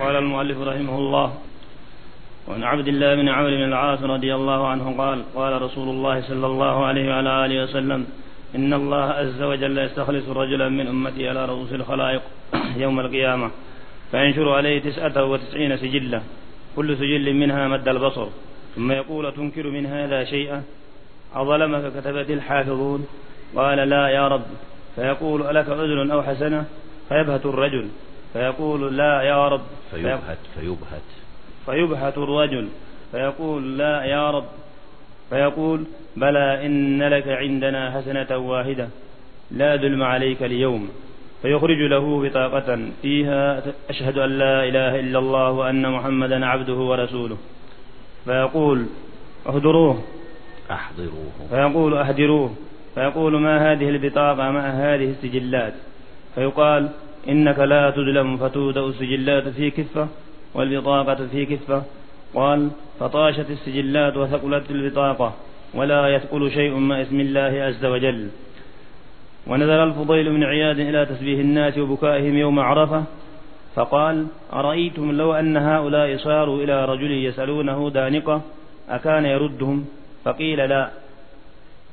قال المؤلف رحمه الله وعن عبد الله بن عمرو بن العاص رضي الله عنه قال قال رسول الله صلى الله عليه وعلى آله وسلم إن الله عز وجل يستخلص رجلا من أمتي على رؤوس الخلائق يوم القيامة فينشر عليه تسعة وتسعين سجلة كل سجل منها مد البصر ثم يقول تنكر من هذا شيئا؟ أظلمك كتبت الحافظون؟ قال لا يا رب. فيقول ألك عذر أو حسنة؟ فيبهت الرجل. فيقول لا يا رب. فيبهت فيبهت. فيبهت الرجل. فيقول لا يا رب. فيقول بلى إن لك عندنا حسنة واحدة. لا ظلم عليك اليوم. فيخرج له بطاقة فيها أشهد أن لا إله إلا الله وأن محمدا عبده ورسوله. فيقول اهدروه. أحضروه. فيقول أهدروه. فيقول ما هذه البطاقة مع هذه السجلات. فيقال إنك لا تظلم فتودأ السجلات في كفة والبطاقة في كفة. قال فطاشت السجلات وثقلت البطاقة ولا يثقل شيء مع اسم الله عز وجل. ونزل الفضيل بن عياد إلى تسبيح الناس وبكائهم يوم عرفة فقال أرأيتم لو أن هؤلاء صاروا إلى رجل يسألونه دانقة أكان يردهم؟ فقيل لا.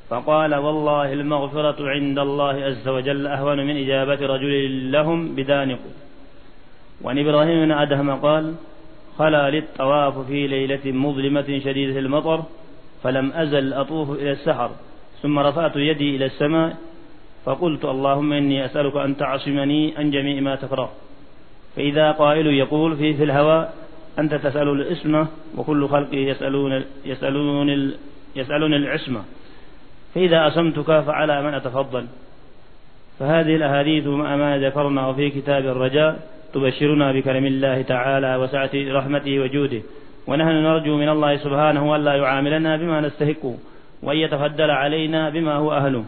فقال والله المغفرة عند الله عز وجل أهون من إجابة رجل لهم بدانق. وعن إبراهيم بن أدهم قال خلا للطواف في ليلة مظلمة شديدة المطر فلم أزل أطوف إلى السحر ثم رفعت يدي إلى السماء فقلت اللهم إني أسألك أن تعصمني عن جميع ما تكره فإذا قائل يقول في في الهواء أنت تسأل الإسمة وكل خلقه يسألون يسألون يسألون العصمة. فإذا أصمتك فعلى من أتفضل. فهذه الأحاديث مع ما ذكرنا في كتاب الرجاء تبشرنا بكرم الله تعالى وسعة رحمته وجوده. ونحن نرجو من الله سبحانه ألا يعاملنا بما نستحقه وأن يتفضل علينا بما هو أهله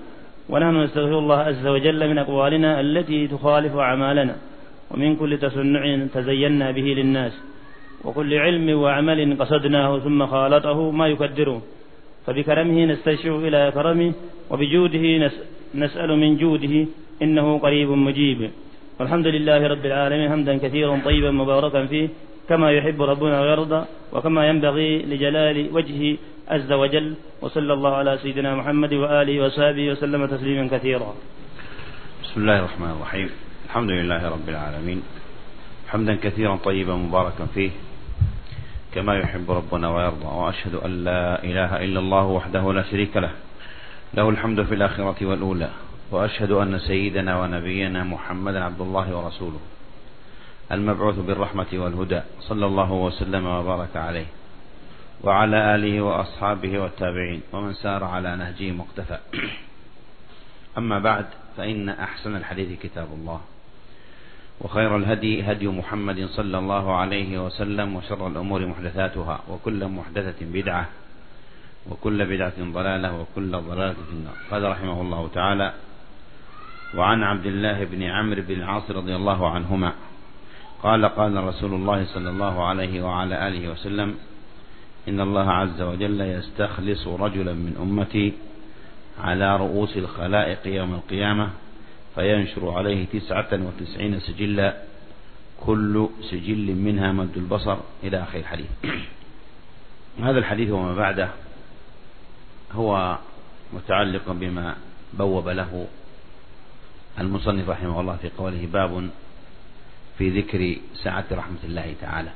ونحن نستغفر الله عز وجل من أقوالنا التي تخالف أعمالنا. ومن كل تصنع تزينا به للناس. وكل علم وعمل قصدناه ثم خالطه ما يكدره فبكرمه نستشفع إلى كرمه وبجوده نسأل من جوده إنه قريب مجيب. والحمد لله رب العالمين حمدا كثيرا طيبا مباركا فيه كما يحب ربنا ويرضى وكما ينبغي لجلال وجهه عز وجل. وصلى الله على سيدنا محمد وآله وصحبه وسلم تسليما كثيرا. بسم الله الرحمن الرحيم. الحمد لله رب العالمين. حمدا كثيرا طيبا مباركا فيه كما يحب ربنا ويرضى وأشهد أن لا إله إلا الله وحده لا شريك له. له الحمد في الآخرة والأولى وأشهد أن سيدنا ونبينا محمدا عبد الله ورسوله المبعوث بالرحمة والهدى صلى الله وسلم وبارك عليه وعلى آله وأصحابه والتابعين ومن سار على نهجه مقتفى. أما بعد فإن أحسن الحديث كتاب الله. وخير الهدي هدي محمد صلى الله عليه وسلم وشر الأمور محدثاتها وكل محدثة بدعة وكل بدعة ضلالة وكل ضلالة في النار. قال رحمه الله تعالى وعن عبد الله بن عمرو بن العاص رضي الله عنهما قال قال رسول الله صلى الله عليه وعلى آله وسلم إن الله عز وجل يستخلص رجلا من أمتي على رؤوس الخلائق يوم القيامة فينشر عليه تسعة وتسعين سجلا كل سجل منها مد البصر إلى آخر الحديث. هذا الحديث وما بعده هو متعلق بما بوب له المصنف رحمه الله في قوله باب في ذكر سعة رحمة الله تعالى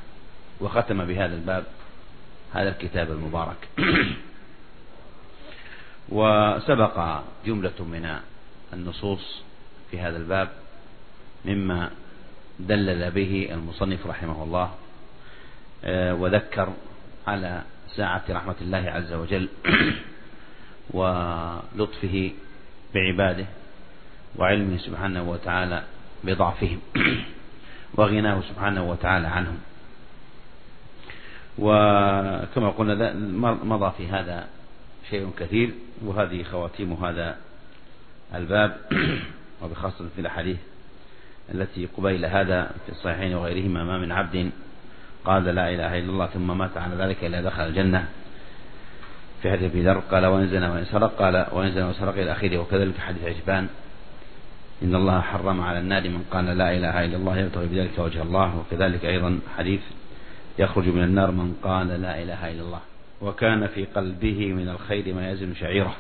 وختم بهذا الباب هذا الكتاب المبارك. وسبق جملة من النصوص في هذا الباب مما دلل به المصنف رحمه الله آه، وذكر على ساعة رحمة الله عز وجل ولطفه بعباده وعلمه سبحانه وتعالى بضعفهم وغناه سبحانه وتعالى عنهم. وكما قلنا مضى في هذا شيء كثير وهذه خواتيم هذا الباب وبخاصة في الأحاديث التي قبيل هذا في الصحيحين وغيرهما ما من عبد قال لا إله إلا الله ثم مات على ذلك إلا دخل الجنة. في حديث أبي ذر قال وإن زنى وإن سرق قال وإن زنى وسرق إلى آخره وكذلك حديث عجبان. إن الله حرم على النار من قال لا إله إلا الله يبتغي بذلك وجه الله وكذلك أيضا حديث يخرج من النار من قال لا إله إلا الله. وكان في قلبه من الخير ما يزن شعيره.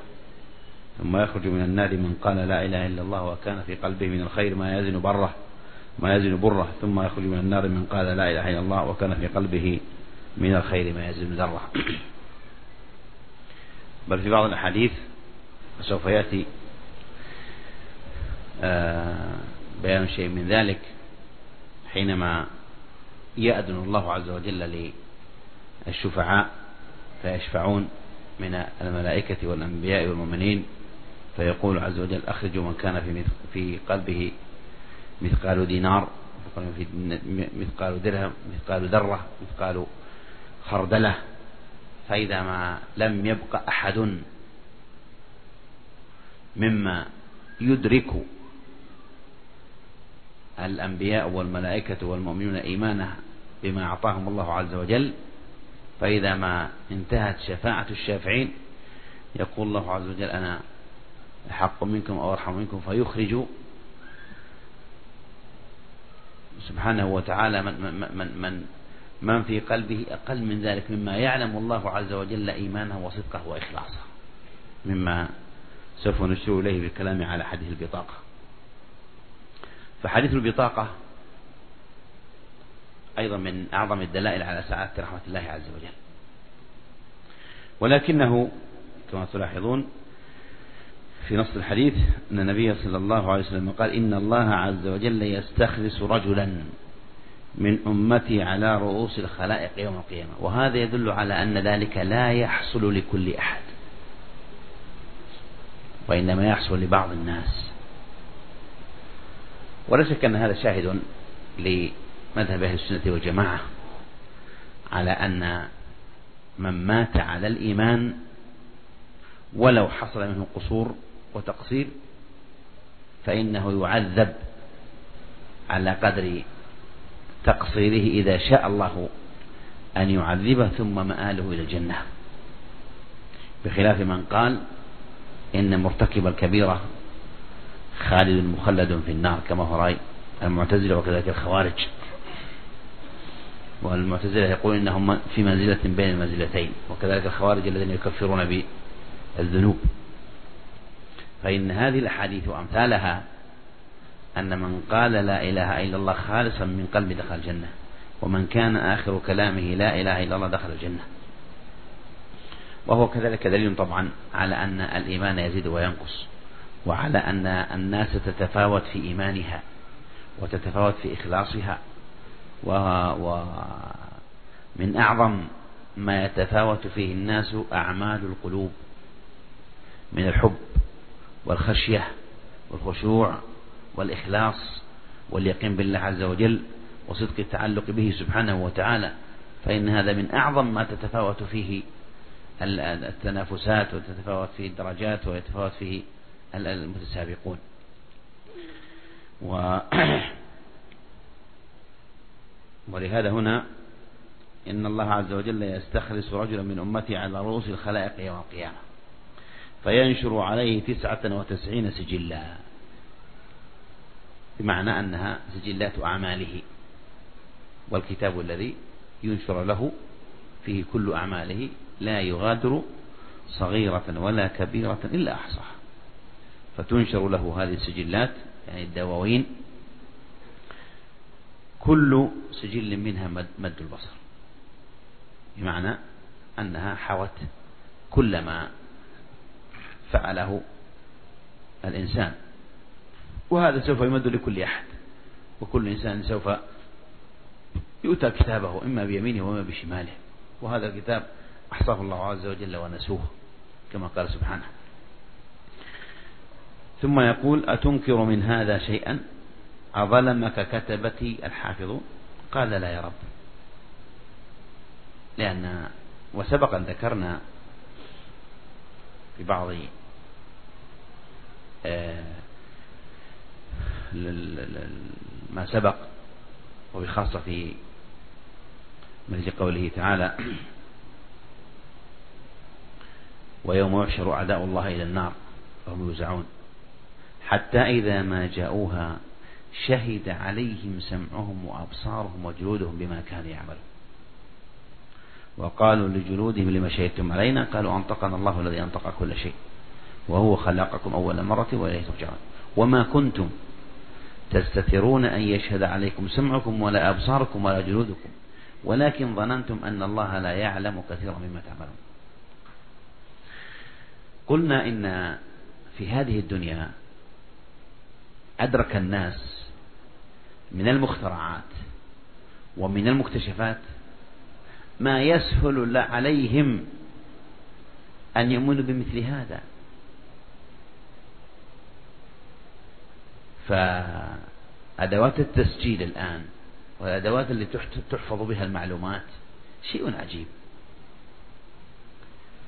ثم يخرج من النار من قال لا إله إلا الله وكان في قلبه من الخير ما يزن بره ما يزن بره. ثم يخرج من النار من قال لا إله إلا الله وكان في قلبه من الخير ما يزن ذرة. بل في بعض الأحاديث سوف يأتي آه، بيان شيء من ذلك حينما يأذن الله عز وجل للشفعاء فيشفعون من الملائكة والأنبياء والمؤمنين. فيقول عز وجل أخرجوا من كان في في قلبه مثقال دينار مثقال درهم مثقال ذرة مثقال خردلة فإذا ما لم يبق أحد مما يدرك الأنبياء والملائكة والمؤمنون إيمانه بما أعطاهم الله عز وجل فإذا ما انتهت شفاعة الشافعين يقول الله عز وجل أنا أحق منكم أو أرحم منكم فيخرج. سبحانه وتعالى من, من, من, من في قلبه أقل من ذلك مما يعلم الله عز وجل إيمانه وصدقه وإخلاصه مما سوف نشير إليه بالكلام على حديث البطاقة. فحديث البطاقة أيضا من أعظم الدلائل على سعادة رحمة الله عز وجل. ولكنه كما تلاحظون في نص الحديث أن النبي صلى الله عليه وسلم قال إن الله عز وجل يستخلص رجلا من أمتي على رؤوس الخلائق يوم القيامة. وهذا يدل على أن ذلك لا يحصل لكل أحد وإنما يحصل لبعض الناس. ولا شك أن هذا شاهد لمذهب أهل السنة والجماعة على أن من مات على الإيمان ولو حصل منه قصور وتقصير فإنه يعذب على قدر تقصيره إذا شاء الله أن يعذبه ثم مآله إلى الجنة. بخلاف من قال إن مرتكب الكبيرة خالد مخلد في النار كما هو رأي المعتزلة وكذلك الخوارج. والمعتزلة يقول إنهم في منزلة بين المنزلتين وكذلك الخوارج الذين يكفرون بالذنوب. فإن هذه الأحاديث وأمثالها أن من قال لا إله إلا الله خالصا من قلب دخل الجنة ومن كان آخر كلامه لا إله إلا الله دخل الجنة. وهو كذلك دليل طبعا على أن الإيمان يزيد وينقص وعلى أن الناس تتفاوت في إيمانها وتتفاوت في إخلاصها ومن أعظم ما يتفاوت فيه الناس أعمال القلوب من الحب. والخشية والخشوع والإخلاص واليقين بالله عز وجل وصدق التعلق به سبحانه وتعالى فإن هذا من أعظم ما تتفاوت فيه التنافسات وتتفاوت فيه الدرجات ويتفاوت فيه المتسابقون. و ولهذا هنا إن الله عز وجل يستخلص رجلا من أمتي على رؤوس الخلائق يوم القيامة. فينشر عليه تسعة وتسعين سجلا. بمعنى أنها سجلات أعماله. والكتاب الذي ينشر له فيه كل أعماله لا يغادر صغيرة ولا كبيرة إلا أحصاها. فتنشر له هذه السجلات يعني الدواوين كل سجل منها مد البصر. بمعنى أنها حوت كل ما فعله الإنسان. وهذا سوف يمد لكل أحد. وكل إنسان سوف يؤتى كتابه إما بيمينه وإما بشماله. وهذا الكتاب أحصاه الله عز وجل ونسوه كما قال سبحانه. ثم يقول أتنكر من هذا شيئا؟ أظلمك كتبتي الحافظون قال لا يا رب. لأن وسبق أن ذكرنا في بعض ما سبق وبخاصة في مثل قوله تعالى ويوم يحشر أعداء الله إلى النار وهم يوزعون. حتى إذا ما جاءوها شهد عليهم سمعهم وأبصارهم وجلودهم بما كانوا يعملون. وقالوا لجلودهم لما شهدتم علينا؟ قالوا أنطقنا الله الذي أنطق كل شيء. وهو خلقكم أول مرة وإليه ترجعون. وما كنتم تستترون أن يشهد عليكم سمعكم ولا أبصاركم ولا جلودكم. ولكن ظننتم أن الله لا يعلم كثيرا مما تعملون. قلنا إن في هذه الدنيا أدرك الناس من المخترعات ومن المكتشفات ما يسهل عليهم أن يؤمنوا بمثل هذا. فأدوات التسجيل الآن والأدوات اللي تحفظ بها المعلومات شيء عجيب.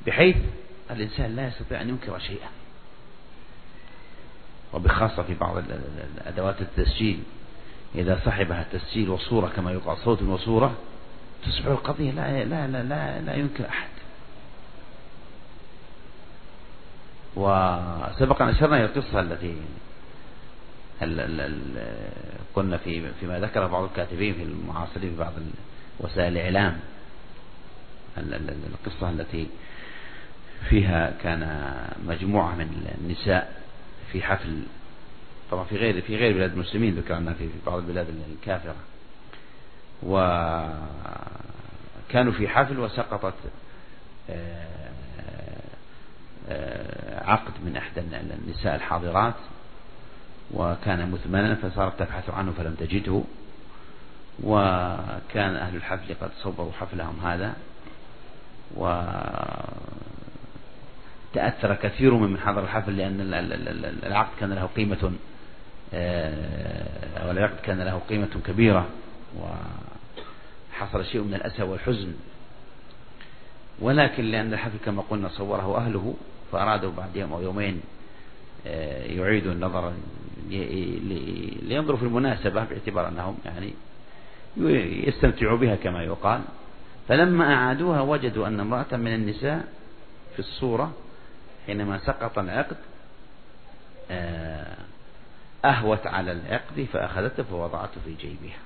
بحيث الإنسان لا يستطيع أن ينكر شيئا. وبخاصة في بعض أدوات التسجيل إذا صحبها التسجيل وصورة كما يقال صوت وصورة تصبح القضية لا لا لا لا, لا ينكر أحد. وسبق أن أشرنا إلى القصة التي قلنا في فيما ذكر بعض الكاتبين في المعاصرين في بعض وسائل الإعلام. القصة التي فيها كان مجموعة من النساء في حفل طبعا في غير في غير بلاد المسلمين ذكر عنها في بعض البلاد الكافرة. وكانوا في حفل وسقطت آه، آه، عقد من إحدى النساء الحاضرات. وكان مثمنا فصارت تبحث عنه فلم تجده. وكان أهل الحفل قد صوروا حفلهم هذا. وتأثر كثير من حضر الحفل لأن العقد كان له قيمة آه، والعقد كان له قيمة كبيرة. وحصل شيء من الأسى والحزن. ولكن لأن الحفل كما قلنا صوره أهله فأرادوا بعد يوم أو يومين آه، يعيدوا النظر لينظروا في المناسبة باعتبار أنهم يعني يستمتعوا بها كما يقال. فلما أعادوها وجدوا أن امرأة من النساء في الصورة حينما سقط العقد آه، أهوت على العقد فأخذته فوضعته في جيبها.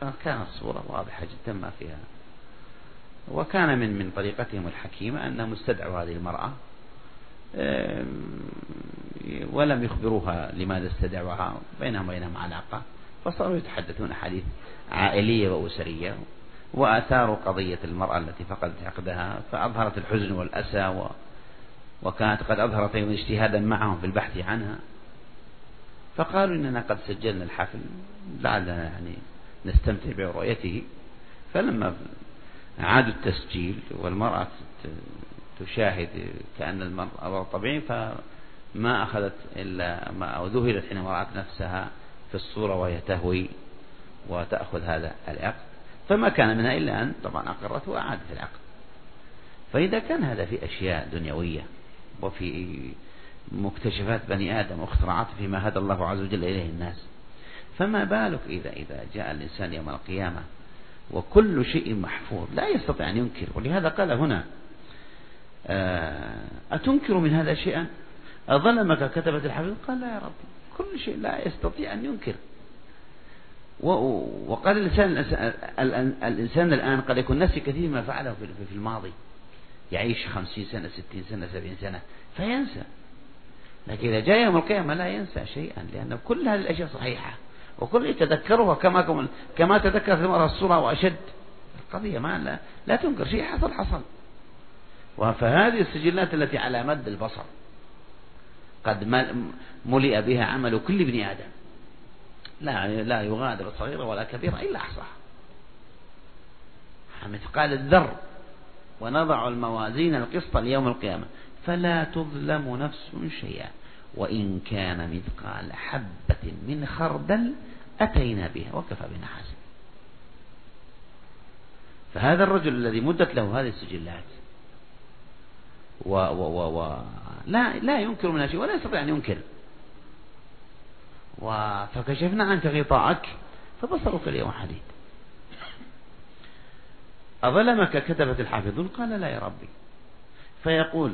فكانت الصورة واضحة جدا ما فيها. وكان من من طريقتهم الحكيمة أنهم استدعوا هذه المرأة ولم يخبروها لماذا استدعوها بينهم وبينهم علاقة. فصاروا يتحدثون حديث عائلية وأسرية وأثاروا قضية المرأة التي فقدت عقدها فأظهرت الحزن والأسى و وكانت قد أظهرت أيضا اجتهادا معهم في البحث عنها. فقالوا إننا قد سجلنا الحفل لعلنا يعني نستمتع برؤيته. فلما عادوا التسجيل والمرأة تشاهد كأن المرأة طبيعي فما أخذت إلا ما أو ذهلت حينما رأت نفسها في الصورة وهي تهوي وتأخذ هذا العقد. فما كان منها إلا أن طبعا أقرت وأعادت العقد. فإذا كان هذا في أشياء دنيوية وفي مكتشفات بني آدم واختراعات فيما هدى الله عز وجل إليه الناس فما بالك إذا إذا جاء الإنسان يوم القيامة وكل شيء محفوظ لا يستطيع أن ينكر. ولهذا قال هنا أتنكر من هذا شيئا؟ أظلمك كتبة الحفظ قال لا يا رب كل شيء لا يستطيع أن ينكر. وقال الإنسان الإنسان الآن قد يكون نسي كثير ما فعله في الماضي. يعيش خمسين سنة ستين سنة سبعين سنة فينسى. لكن إذا جاء يوم القيامة لا ينسى شيئا لأن كل هذه الأشياء صحيحة. وكل يتذكرها كما كما تذكر في مرة الصورة وأشد. القضية ما لا, لا تنكر شيء حصل حصل. فهذه السجلات التي على مد البصر قد ملئ بها عمل كل ابن آدم. لا لا يغادر صغيرة ولا كبيرة إلا أحصاها. مثقال الذر ونضع الموازين القسط ليوم القيامة. فلا تظلم نفس شيئا وإن كان مثقال حبة من خردل أتينا بها. وكفى بنا حسن فهذا الرجل الذي مدت له هذه السجلات و و و و لا لا ينكر منها شيء ولا يستطيع أن ينكر. فكشفنا عنك غطاءك فبصرك اليوم حديد. أظلمك؟ كتبت الحافظون. قال لا يا ربي. فيقول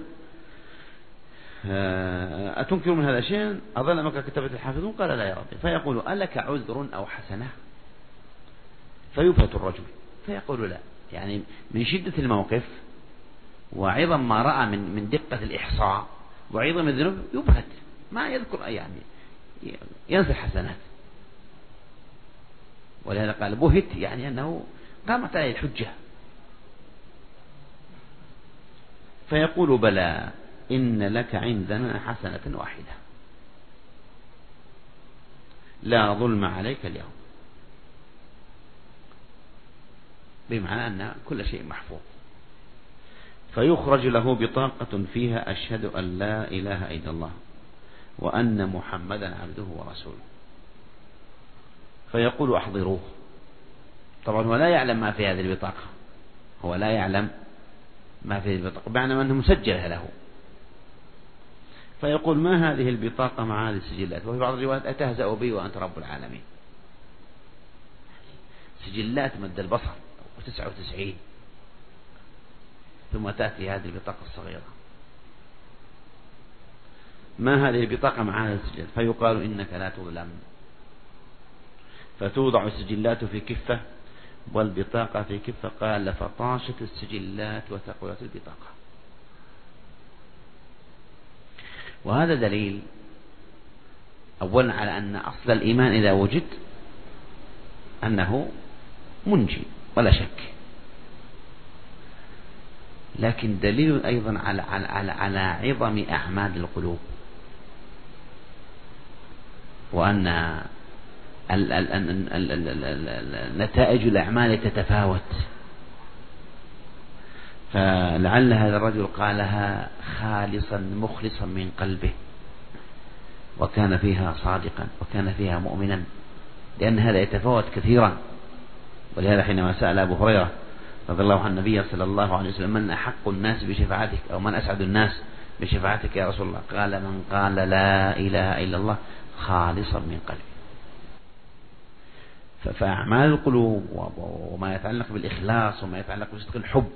آه، أتنكر من هذا شيئا؟ أظن أنك كتبت الحافظون. قال لا يا ربي. فيقول ألك عذر أو حسنة؟ فيفت الرجل. فيقول لا. يعني من شدة الموقف وعظم ما رأى من من دقة الإحصاء وعظم الذنوب يبهت. ما يذكر يعني ينسى الحسنات ولهذا قال بهت يعني أنه قامت عليه الحجة. فيقول بلى إن لك عندنا حسنة واحدة. لا ظلم عليك اليوم. بمعنى أن كل شيء محفوظ. فيخرج له بطاقة فيها أشهد أن لا إله إلا الله وأن محمدا عبده ورسوله. فيقول أحضروه. طبعا هو لا يعلم ما في هذه البطاقة. هو لا يعلم ما في هذه البطاقة معنى أنه مسجلة له. فيقول ما هذه البطاقة مع هذه السجلات؟ وفي بعض الروايات أتهزأ بي وأنت رب العالمين. سجلات مد البصر وتسعة وتسعين. ثم تأتي هذه البطاقة الصغيرة ما هذه البطاقة مع هذا السجل؟ فيقال إنك لا تظلم. فتوضع السجلات في كفة والبطاقة في كفة. قال فطاشت السجلات وثقلت البطاقة. وهذا دليل أولا على أن أصل الإيمان إذا وجد أنه منجي ولا شك. لكن دليل أيضا على على على عظم أعمال القلوب وأن نتائج الأعمال تتفاوت فلعل هذا الرجل قالها خالصا مخلصا من قلبه وكان فيها صادقا وكان فيها مؤمنا لأن هذا يتفاوت كثيرا ولهذا حينما سأل أبو هريرة رضي الله عن النبي صلى الله عليه وسلم من أحق الناس بشفاعتك أو من أسعد الناس بشفاعتك يا رسول الله؟ قال من قال لا إله إلا الله خالصا من قلبه فأعمال القلوب وما يتعلق بالإخلاص وما يتعلق بصدق الحب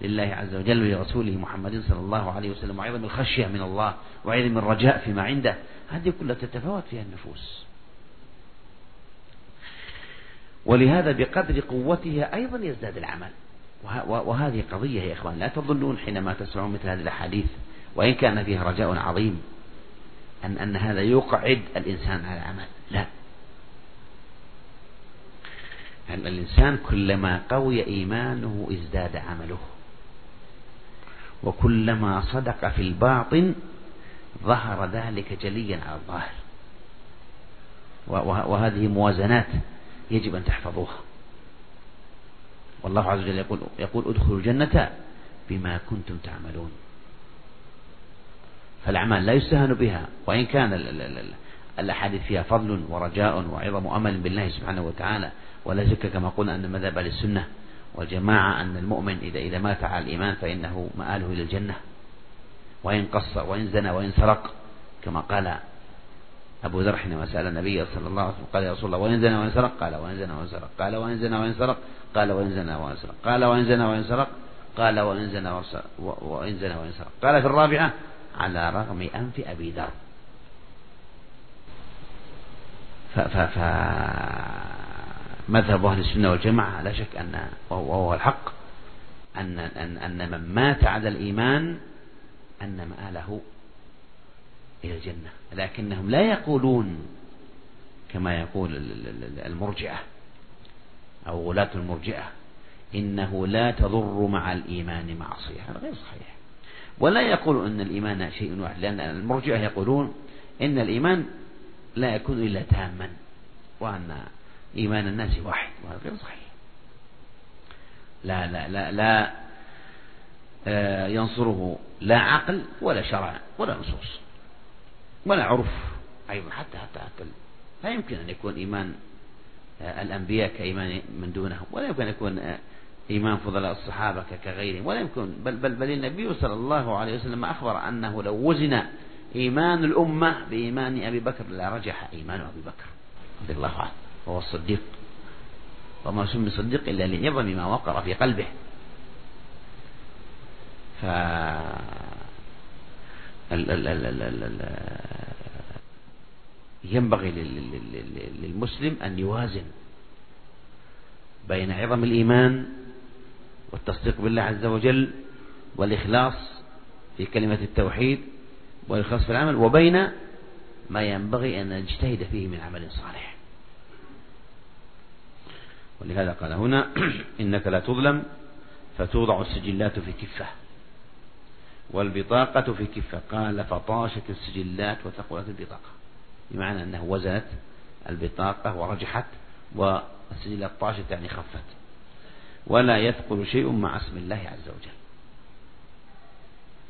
لله عز وجل ولرسوله محمد صلى الله عليه وسلم وعظم الخشية من الله وعظم الرجاء فيما عنده هذه كلها تتفاوت فيها النفوس. ولهذا بقدر قوتها أيضا يزداد العمل. وهذه قضية يا إخوان لا تظنون حينما تسمعون مثل هذه الأحاديث وإن كان فيها رجاء عظيم أن أن هذا يقعد الإنسان على العمل. لا. أن الإنسان كلما قوي إيمانه ازداد عمله. وكلما صدق في الباطن ظهر ذلك جليا على الظاهر. وهذه موازنات يجب أن تحفظوها. والله عز وجل يقول يقول ادخلوا الجنة بما كنتم تعملون. فالأعمال لا يستهان بها وإن كان الأحاديث فيها فضل ورجاء وعظم أمل بالله سبحانه وتعالى ولا شك كما قلنا أن مذهب أهل السنة والجماعة أن المؤمن إذا إذا مات على الإيمان فإنه مآله إلى الجنة. وإن قصر وإن زنى وإن سرق كما قال أبو ذر حينما سأل النبي صلى الله عليه وسلم قال يا رسول الله وإن زنى وإن سرق؟ قال وإن زنى وإن سرق. قال وإن زنى وإن سرق؟ قال وإن زنى وإن سرق. قال وإن زنى وإن سرق؟ قال وإن زنى وإن زنى وإن سرق. قال في الرابعة على رغم أنف أبي ذر. ف ف مذهب أهل السنة والجماعة لا شك أن وهو الحق أن أن أن من مات على الإيمان أن مآله إلى الجنة لكنهم لا يقولون كما يقول المرجئة أو غلاة المرجئة إنه لا تضر مع الإيمان معصية هذا غير صحيح. ولا يقول أن الإيمان شيء واحد لأن المرجئة يقولون إن الإيمان لا يكون إلا تاما وأن إيمان الناس واحد وهذا غير صحيح. لا لا لا لا آه، ينصره لا عقل ولا شرع ولا نصوص. ولا عرف أيضا حتى حتى حتى لا يمكن أن يكون إيمان آه، الأنبياء كإيمان من دونهم ولا يمكن أن يكون آه، إيمان فضلاء الصحابة كغيرهم ولا يمكن بل, بل, بل النبي صلى الله عليه وسلم أخبر أنه لو وزن إيمان الأمة بإيمان أبي بكر لرجح إيمان أبي بكر رضي الله عنه وهو الصديق. وما سمي صديق إلا لعظم ما وقر في قلبه. ف ينبغي للمسلم أن يوازن بين عظم الإيمان والتصديق بالله عز وجل والإخلاص في كلمة التوحيد والإخلاص في العمل وبين ما ينبغي أن نجتهد فيه من عمل صالح. ولهذا قال هنا إنك لا تظلم فتوضع السجلات في كفة. والبطاقة في كفة. قال فطاشت السجلات وثقلت البطاقة. بمعنى أنه وزنت البطاقة ورجحت والسجلات طاشت يعني خفت. ولا يثقل شيء مع اسم الله عز وجل.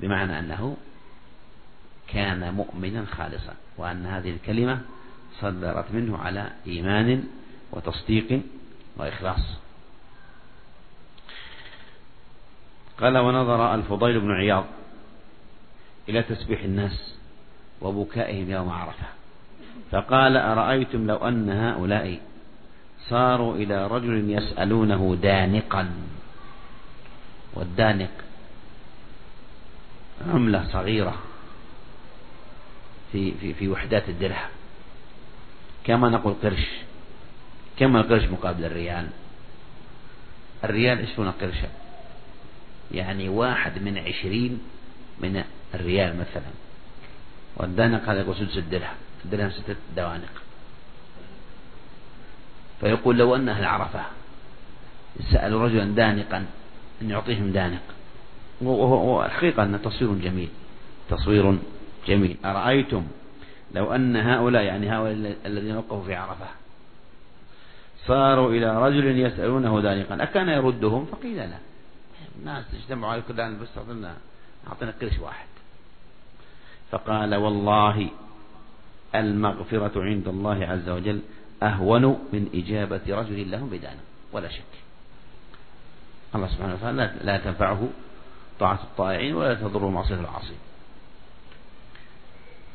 بمعنى أنه كان مؤمنا خالصا وأن هذه الكلمة صدرت منه على إيمان وتصديق وإخلاص. قال ونظر الفضيل بن عياض إلى تسبيح الناس وبكائهم يوم عرفة. فقال أرأيتم لو أن هؤلاء صاروا إلى رجل يسألونه دانقا. والدانق عملة صغيرة في في في وحدات الدرهم. كما نقول قرش. كم القرش مقابل الريال. الريال عشرون قرشا يعني واحد من عشرين من الريال مثلا. والدانق هذا يقول سدس الدرهم الدرهم ستة دوانق. فيقول لو أن أهل عرفة سألوا رجلا دانقا أن يعطيهم دانق. والحقيقة أن تصوير جميل. تصوير جميل. أرأيتم لو أن هؤلاء يعني هؤلاء الذين وقفوا في عرفة صاروا إلى رجل يسألونه دانقا أكان يردهم؟ فقيل لا. الناس اجتمعوا على كل بس أعطينا أعطينا قرش واحد. فقال والله المغفرة عند الله عز وجل أهون من إجابة رجل لهم بدانق ولا شك. الله سبحانه وتعالى لا تنفعه طاعة الطائعين ولا تضر معصية العاصين.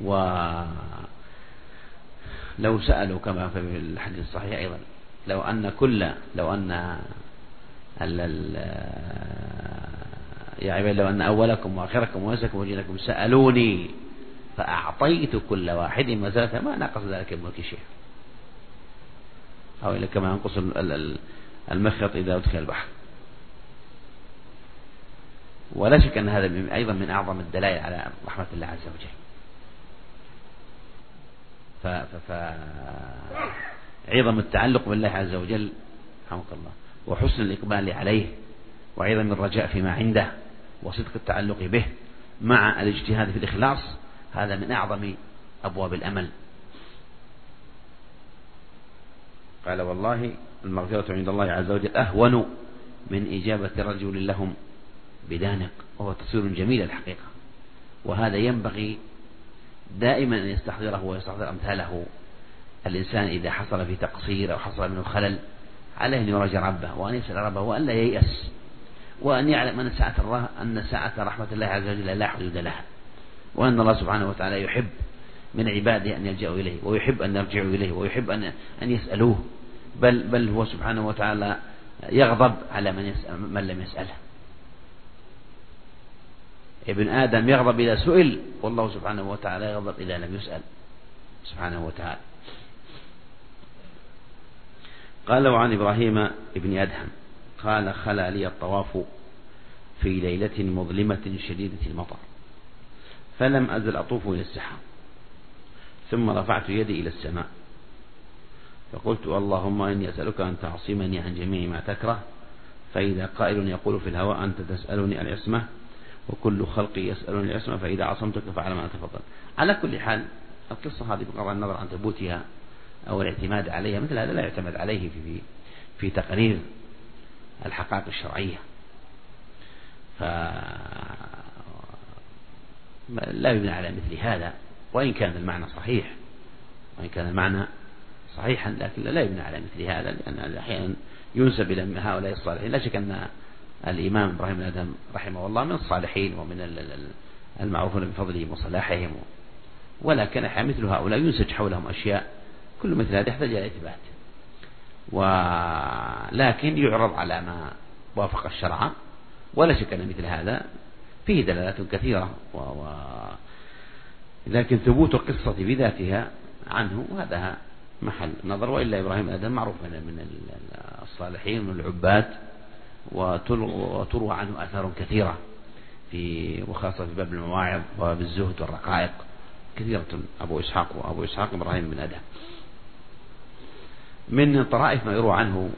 ولو سألوا كما في الحديث الصحيح أيضا لو أن كل لو أن يا عباد لو أن أولكم وآخركم وأنسكم وجنكم سألوني فأعطيت كل واحد مسألة ما نقص ذلك الملك شيء أو إلى كما ينقص المخيط إذا أدخل البحر. ولا شك أن هذا أيضا من أعظم الدلائل على رحمة الله عز وجل. ف... ف... ف... عظم التعلق بالله عز وجل رحمك الله وحسن الإقبال عليه وعظم الرجاء فيما عنده وصدق التعلق به مع الاجتهاد في الإخلاص هذا من أعظم أبواب الأمل. قال والله المغفرة عند الله عز وجل أهون من إجابة رجل لهم بدانق وهو تصوير جميل الحقيقة. وهذا ينبغي دائما أن يستحضره ويستحضر أمثاله. الإنسان إذا حصل في تقصير أو حصل منه خلل عليه أن يراجع ربه وأن يسأل ربه وأن لا ييأس وأن يعلم أن ساعة أن ساعة رحمة الله عز وجل لا حدود لها. وأن الله سبحانه وتعالى يحب من عباده أن يلجأوا إليه ويحب أن يرجعوا إليه ويحب أن أن يسألوه. بل بل هو سبحانه وتعالى يغضب على من يسأل من لم يسأله. ابن آدم يغضب إذا سئل والله سبحانه وتعالى يغضب إذا لم يسأل سبحانه وتعالى. قال وعن إبراهيم ابن أدهم قال خلا لي الطواف في ليلة مظلمة شديدة المطر. فلم أزل أطوف إلى السحاب ثم رفعت يدي إلى السماء. فقلت اللهم إني أسألك أن تعصمني عن جميع ما تكره فإذا قائل يقول في الهواء أنت تسألني العصمة وكل خلقي يسألني العصمة فإذا عصمتك فعل ما أتفضل على كل حال القصة هذه بغض النظر عن ثبوتها أو الاعتماد عليها مثل هذا لا يعتمد عليه في في, تقرير الحقائق الشرعية. لا يبنى على مثل هذا وإن كان المعنى صحيح وإن كان المعنى صحيحا لكن لا يبنى على مثل هذا لأن أحيانا ينسب إلى هؤلاء الصالحين. لا شك أن الإمام إبراهيم آدم رحمه الله من الصالحين ومن المعروفون بفضلهم وصلاحهم ولكن مثل هؤلاء ينسج حولهم أشياء كل مثل هذا يحتاج إلى إثبات. ولكن يعرض على ما وافق الشرع ولا شك أن مثل هذا فيه دلالات كثيرة و... و... لكن ثبوت القصة بذاتها عنه هذا محل نظر. وإلا إبراهيم آدم معروف من الصالحين من العباد وتروى عنه آثار كثيرة في وخاصة في باب المواعظ وباب الزهد والرقائق كثيرة. أبو إسحاق وأبو إسحاق إبراهيم بن أدهم من طرائف ما يروى عنه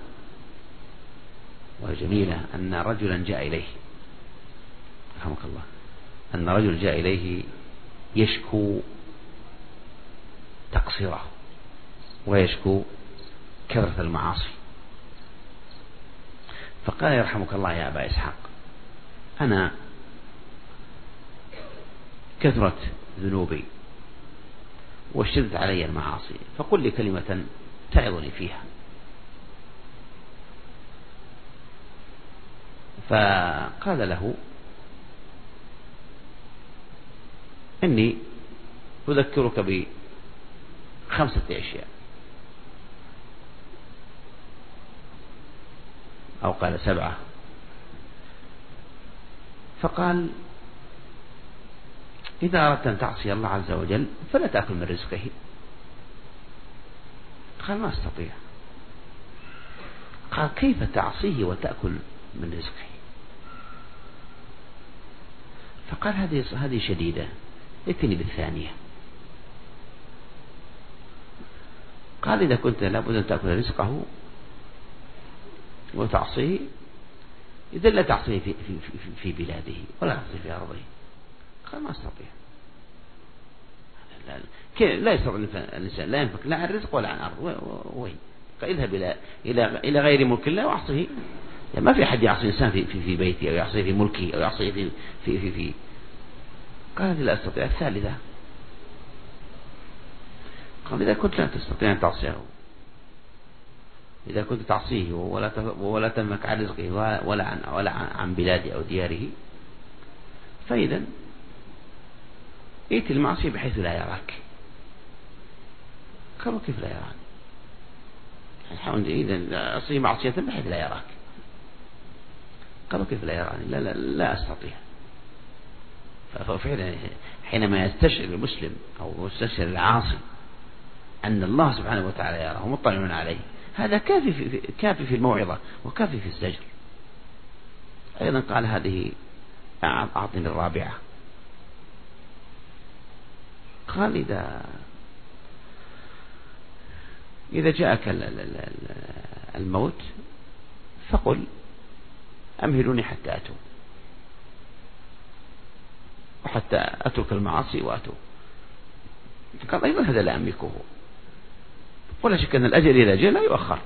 وهي جميلة أن رجلا جاء إليه. رحمك الله أن رجل جاء إليه يشكو تقصيره ويشكو كثرة المعاصي. فقال يرحمك الله يا أبا إسحاق أنا كثرت ذنوبي واشتدت علي المعاصي فقل لي كلمة تعظني فيها. فقال له إني أذكرك بخمسة أشياء. أو قال سبعة. فقال إذا أردت أن تعصي الله عز وجل فلا تأكل من رزقه. قال ما أستطيع. قال كيف تعصيه وتأكل من رزقه؟ فقال هذه هذه شديدة. ائتني بالثانية. قال إذا كنت لابد أن تأكل رزقه وتعصيه إذا لا تعصيه في, في, في, في بلاده ولا تعصيه في أرضه. قال ما أستطيع. لا, يستطيع الإنسان لا ينفك لا عن رزق ولا عن أرض وين؟ اذهب إلى إلى إلى غير ملك الله وأعصيه. يعني ما في أحد يعصي إنسان في في, في بيته أو يعصيه في ملكه أو يعصيه في في في, في قال لا أستطيع. الثالثة. قال إذا كنت لا تستطيع أن تعصيه. إذا كنت تعصيه ولا ولا تنمك عن رزقه ولا عن ولا عن بلاده أو دياره فإذا ائت المعصية بحيث لا يراك. قالوا كيف لا يراك؟ الحمد إذا أصيب معصية بحيث لا يراك. قالوا كيف لا يراني لا لا, لا أستطيع. ففعلا حينما يستشعر المسلم أو يستشعر العاصي أن الله سبحانه وتعالى يراه مطلع عليه هذا كافي في كافي في الموعظة وكافي في الزجر. أيضا قال هذه أعطني الرابعة. قال إذا إذا جاءك الموت فقل أمهلوني حتى أتوب. وحتى أترك المعاصي وأتوب. قال أيضا هذا لا أملكه. ولا شك أن الأجل إذا جاء لا يؤخر.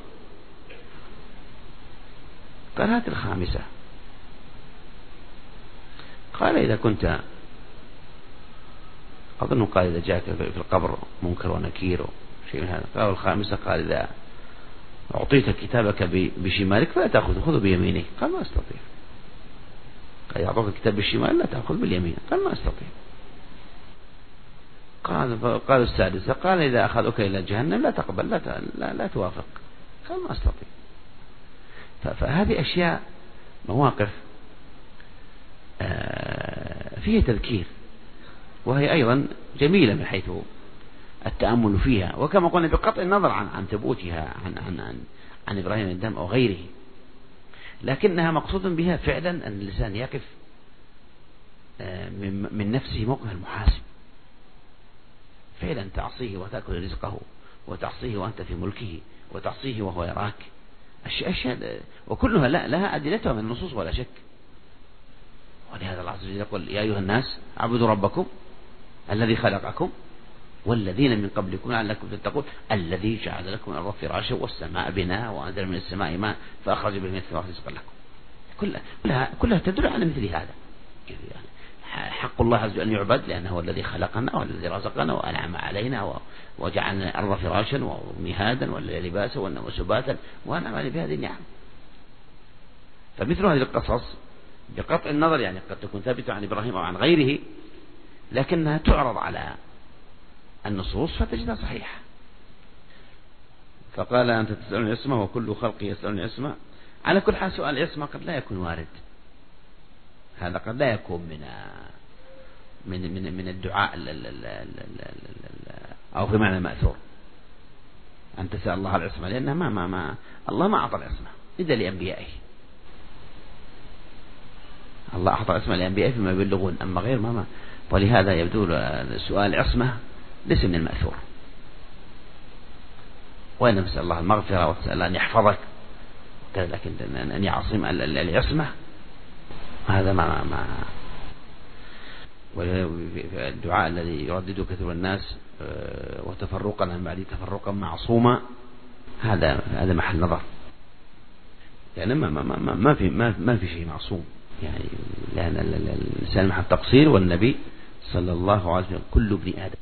قال هات الخامسة. قال إذا كنت أظن قال إذا جاءك في القبر منكر ونكير شيء من هذا. قال الخامسة قال إذا أعطيت كتابك بشمالك فلا تأخذ خذه بيمينك. قال ما أستطيع. يعطوك الكتاب بالشمال لا تأخذ باليمين. قال ما أستطيع. قال قال السادسة قال إذا أخذك إلى جهنم لا تقبل لا لا, لا توافق. قال ما أستطيع. فهذه أشياء مواقف آه، فيها تذكير وهي أيضا جميلة من حيث التأمل فيها. وكما قلنا بقطع النظر عن عن ثبوتها عن عن عن, عن إبراهيم الدم أو غيره. لكنها مقصود بها فعلا أن الإنسان يقف آه، من نفسه موقف المحاسب. فعلا تعصيه وتأكل رزقه وتعصيه وأنت في ملكه وتعصيه وهو يراك. أشياء وكلها لا لها أدلتها من النصوص ولا شك. ولهذا الله عز وجل يقول يا أيها الناس اعبدوا ربكم الذي خلقكم والذين من قبلكم لعلكم تتقون الذي جعل لكم الأرض فراشا والسماء بناء وأنزل من السماء ماء فأخرج به من الثمرات رزقا لكم. كلها كلها كلها تدل على مثل هذا. يعني حق الله عز وجل أن يعبد لأنه هو الذي خلقنا والذي رزقنا وأنعم علينا وجعلنا الأرض فراشا ومهادا والليل لباسا والنوم سباتا وأنعم علينا بهذه النعم. فمثل هذه القصص بقطع النظر يعني قد تكون ثابتة عن إبراهيم أو عن غيره لكنها تعرض على النصوص فتجدها صحيحة. فقال أنت تسألني اسمه وكل خلقي يسألني اسمه. على كل حال سؤال الاسم قد لا يكون وارد. هذا قد لا يكون من من من من الدعاء أو في معنى مأثور. أن تسأل الله العصمة لأنه ما ما ما الله ما أعطى العصمة إلا لأنبيائه. الله أعطى العصمة لأنبيائه فيما يبلغون أما غير ما ما. ولهذا يبدو سؤال العصمة ليس من المأثور. وإنما نسأل الله المغفرة وتسأل أن يحفظك لكن أن يعصم العصمة. هذا ما ما والدعاء الذي يردده كثير الناس آه، وتفرقا عن بعد تفرقا معصوما هذا هذا محل نظر. يعني ما ما ما, ما في ما, ما في شيء معصوم. يعني لأن الإنسان محل تقصير والنبي صلى الله عليه وسلم كل ابن آدم.